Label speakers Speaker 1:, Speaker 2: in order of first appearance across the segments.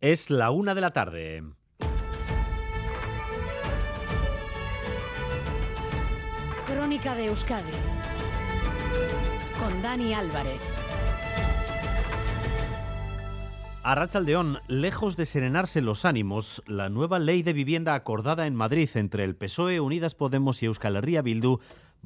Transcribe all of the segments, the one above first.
Speaker 1: Es la una de la tarde.
Speaker 2: Crónica de Euskadi con Dani Álvarez.
Speaker 1: A Rachaldeón, lejos de serenarse los ánimos, la nueva ley de vivienda acordada en Madrid entre el PSOE, Unidas Podemos y Euskal Herria Bildu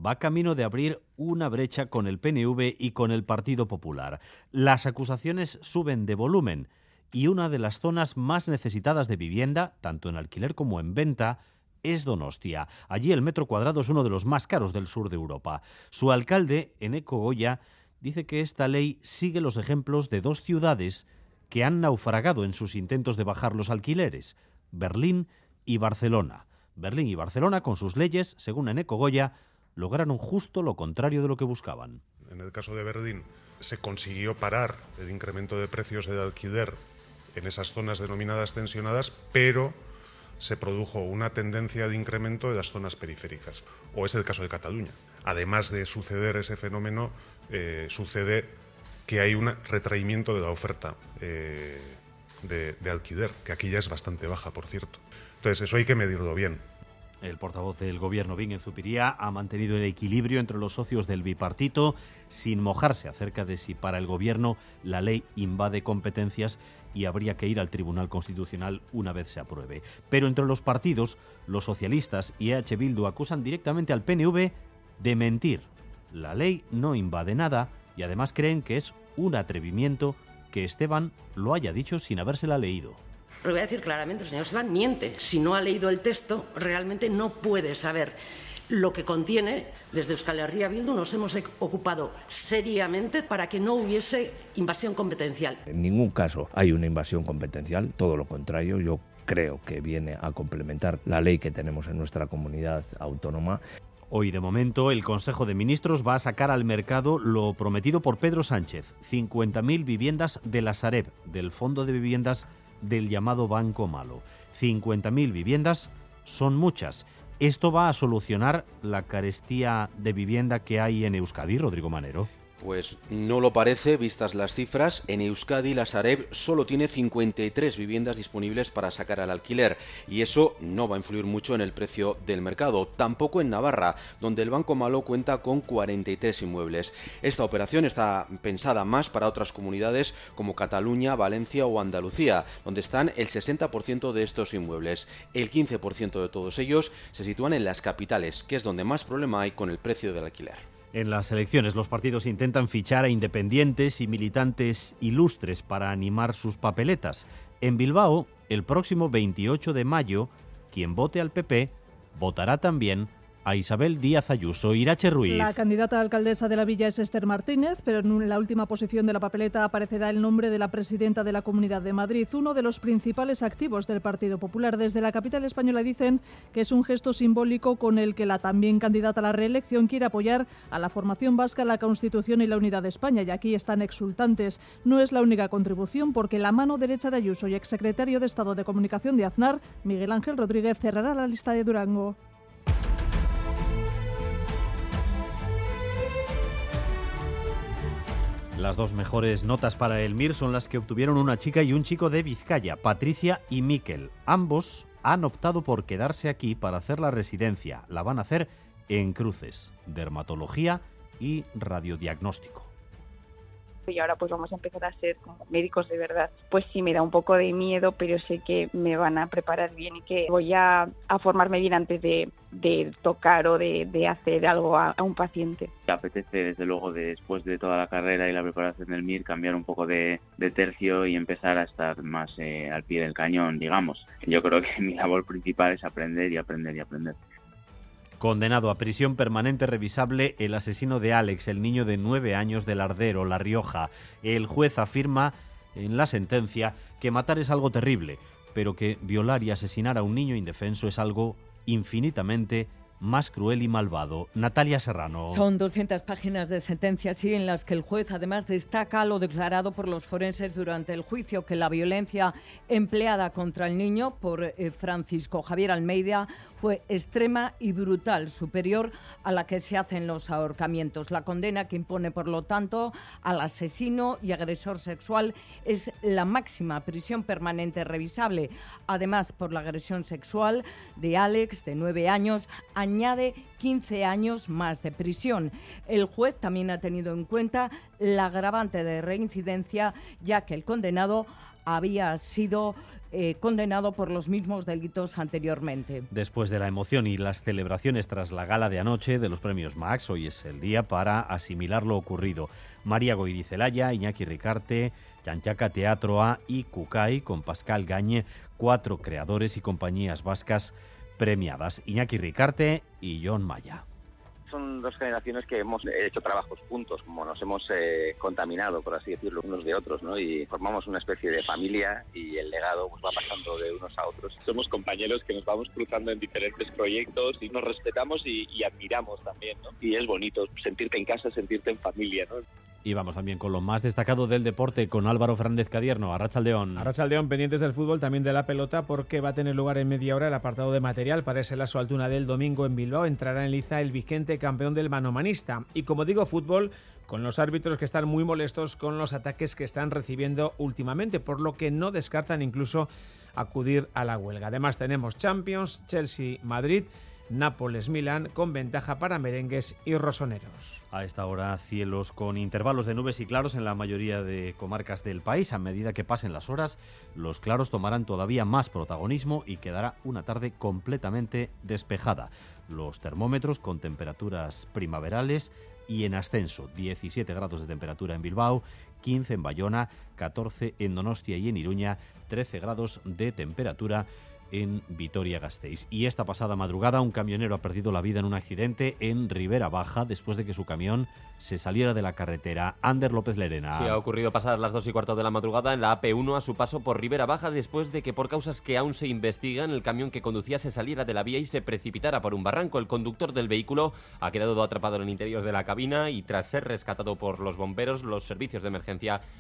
Speaker 1: va camino de abrir una brecha con el PNV y con el Partido Popular. Las acusaciones suben de volumen y una de las zonas más necesitadas de vivienda, tanto en alquiler como en venta, es Donostia. Allí el metro cuadrado es uno de los más caros del sur de Europa. Su alcalde, Eneco Goya, dice que esta ley sigue los ejemplos de dos ciudades que han naufragado en sus intentos de bajar los alquileres, Berlín y Barcelona. Berlín y Barcelona, con sus leyes, según Eneco Goya, lograron justo lo contrario de lo que buscaban.
Speaker 3: En el caso de Berlín, se consiguió parar el incremento de precios de alquiler en esas zonas denominadas tensionadas, pero se produjo una tendencia de incremento de las zonas periféricas. O es el caso de Cataluña. Además de suceder ese fenómeno, eh, sucede que hay un retraimiento de la oferta eh, de, de alquiler, que aquí ya es bastante baja, por cierto. Entonces, eso hay que medirlo bien.
Speaker 1: El portavoz del gobierno, Bingen Zupiría, ha mantenido el equilibrio entre los socios del bipartito sin mojarse acerca de si para el gobierno la ley invade competencias y habría que ir al Tribunal Constitucional una vez se apruebe. Pero entre los partidos, los socialistas y EH Bildu acusan directamente al PNV de mentir. La ley no invade nada y además creen que es un atrevimiento que Esteban lo haya dicho sin habérsela leído.
Speaker 4: Lo voy a decir claramente, el señor Esteban miente. Si no ha leído el texto, realmente no puede saber lo que contiene. Desde Euskal Herria Bildu nos hemos ocupado seriamente para que no hubiese invasión competencial.
Speaker 5: En ningún caso hay una invasión competencial, todo lo contrario. Yo creo que viene a complementar la ley que tenemos en nuestra comunidad autónoma.
Speaker 1: Hoy, de momento, el Consejo de Ministros va a sacar al mercado lo prometido por Pedro Sánchez, 50.000 viviendas de la Sareb, del Fondo de Viviendas del llamado Banco Malo. 50.000 viviendas son muchas. ¿Esto va a solucionar la carestía de vivienda que hay en Euskadi, Rodrigo Manero?
Speaker 6: Pues no lo parece, vistas las cifras. En Euskadi, la Sareb solo tiene 53 viviendas disponibles para sacar al alquiler y eso no va a influir mucho en el precio del mercado. Tampoco en Navarra, donde el Banco Malo cuenta con 43 inmuebles. Esta operación está pensada más para otras comunidades como Cataluña, Valencia o Andalucía, donde están el 60% de estos inmuebles. El 15% de todos ellos se sitúan en las capitales, que es donde más problema hay con el precio del alquiler.
Speaker 1: En las elecciones los partidos intentan fichar a independientes y militantes ilustres para animar sus papeletas. En Bilbao, el próximo 28 de mayo, quien vote al PP votará también a Isabel Díaz Ayuso. Irache Ruiz.
Speaker 7: La candidata alcaldesa de la villa es Esther Martínez, pero en la última posición de la papeleta aparecerá el nombre de la presidenta de la Comunidad de Madrid, uno de los principales activos del Partido Popular. Desde la capital española dicen que es un gesto simbólico con el que la también candidata a la reelección quiere apoyar a la formación vasca, la Constitución y la unidad de España. Y aquí están exultantes. No es la única contribución porque la mano derecha de Ayuso y exsecretario de Estado de Comunicación de Aznar, Miguel Ángel Rodríguez, cerrará la lista de Durango.
Speaker 1: Las dos mejores notas para el MIR son las que obtuvieron una chica y un chico de Vizcaya, Patricia y Miquel. Ambos han optado por quedarse aquí para hacer la residencia. La van a hacer en Cruces, dermatología y radiodiagnóstico
Speaker 8: y ahora pues vamos a empezar a ser como médicos de verdad. Pues sí me da un poco de miedo, pero sé que me van a preparar bien y que voy a, formarme bien antes de, tocar o de, hacer algo a, un paciente.
Speaker 9: Me apetece desde luego después de toda la carrera y la preparación del MIR cambiar un poco de, tercio y empezar a estar más eh, al pie del cañón, digamos. Yo creo que mi labor principal es aprender y aprender y aprender.
Speaker 1: Condenado a prisión permanente revisable el asesino de Alex, el niño de nueve años del Ardero, La Rioja. El juez afirma en la sentencia que matar es algo terrible, pero que violar y asesinar a un niño indefenso es algo infinitamente más cruel y malvado. Natalia Serrano.
Speaker 10: Son 200 páginas de sentencia, sí, en las que el juez además destaca lo declarado por los forenses durante el juicio, que la violencia empleada contra el niño por eh, Francisco Javier Almeida fue extrema y brutal, superior a la que se hacen los ahorcamientos. La condena que impone, por lo tanto, al asesino y agresor sexual es la máxima prisión permanente revisable. Además, por la agresión sexual de Alex, de nueve años, añade 15 años más de prisión. El juez también ha tenido en cuenta la agravante de reincidencia, ya que el condenado había sido eh, condenado por los mismos delitos anteriormente.
Speaker 1: Después de la emoción y las celebraciones tras la gala de anoche de los premios Max, hoy es el día para asimilar lo ocurrido. María Goirizelaya, Iñaki Ricarte, Chanchaca Teatro A y Cucay, con Pascal Gañe, cuatro creadores y compañías vascas premiadas, Iñaki Ricarte y John Maya
Speaker 11: son dos generaciones que hemos hecho trabajos juntos, como nos hemos eh, contaminado, por así decirlo, unos de otros, ¿no? Y formamos una especie de familia y el legado pues, va pasando de unos a otros.
Speaker 12: Somos compañeros que nos vamos cruzando en diferentes proyectos y nos respetamos y, y admiramos también, ¿no? Y es bonito sentirte en casa, sentirte en familia, ¿no?
Speaker 1: Y vamos también con lo más destacado del deporte, con Álvaro Fernández Cadierno, Arrachaldeón.
Speaker 13: Arrachaldeón, pendientes del fútbol, también de la pelota, porque va a tener lugar en media hora el apartado de material para ese lazo altuna del domingo en Bilbao. Entrará en liza el vigente campeón del manomanista. Y como digo, fútbol con los árbitros que están muy molestos con los ataques que están recibiendo últimamente, por lo que no descartan incluso acudir a la huelga. Además tenemos Champions, Chelsea, Madrid Nápoles-Milán con ventaja para merengues y rosoneros.
Speaker 1: A esta hora cielos con intervalos de nubes y claros en la mayoría de comarcas del país. A medida que pasen las horas, los claros tomarán todavía más protagonismo y quedará una tarde completamente despejada. Los termómetros con temperaturas primaverales y en ascenso, 17 grados de temperatura en Bilbao, 15 en Bayona, 14 en Donostia y en Iruña, 13 grados de temperatura en Vitoria-Gasteiz. Y esta pasada madrugada un camionero ha perdido la vida en un accidente en Ribera Baja después de que su camión se saliera de la carretera. Ander López Lerena.
Speaker 14: Sí, ha ocurrido pasadas las 2 y cuarto de la madrugada en la AP1 a su paso por Ribera Baja después de que por causas que aún se investigan el camión que conducía se saliera de la vía y se precipitara por un barranco. El conductor del vehículo ha quedado atrapado en el interior de la cabina y tras ser rescatado por los bomberos los servicios de emergencia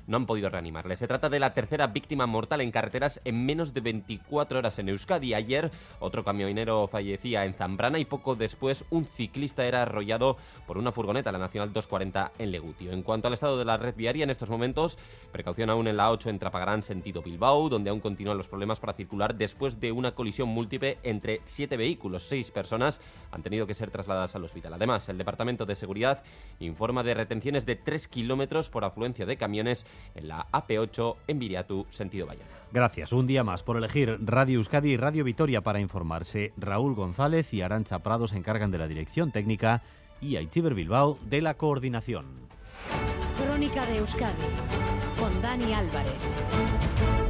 Speaker 14: no han podido reanimarle. Se trata de la tercera víctima mortal en carreteras en menos de 24 horas en Euskadi. Ayer otro camionero fallecía en Zambrana y poco después un ciclista era arrollado por una furgoneta, la Nacional 240 en Legutio. En cuanto al estado de la red viaria en estos momentos, precaución aún en la 8 en Trapagarán sentido Bilbao, donde aún continúan los problemas para circular después de una colisión múltiple entre siete vehículos. Seis personas han tenido que ser trasladadas al hospital. Además, el Departamento de Seguridad informa de retenciones de 3 kilómetros por afluencia de camiones en la AP8 en Viriatu, sentido Bayona.
Speaker 1: Gracias un día más por elegir Radio Euskadi y Radio Vitoria para informarse. Raúl González y Arancha Prado se encargan de la dirección técnica y Aichiber Bilbao de la coordinación.
Speaker 2: Crónica de Euskadi con Dani Álvarez.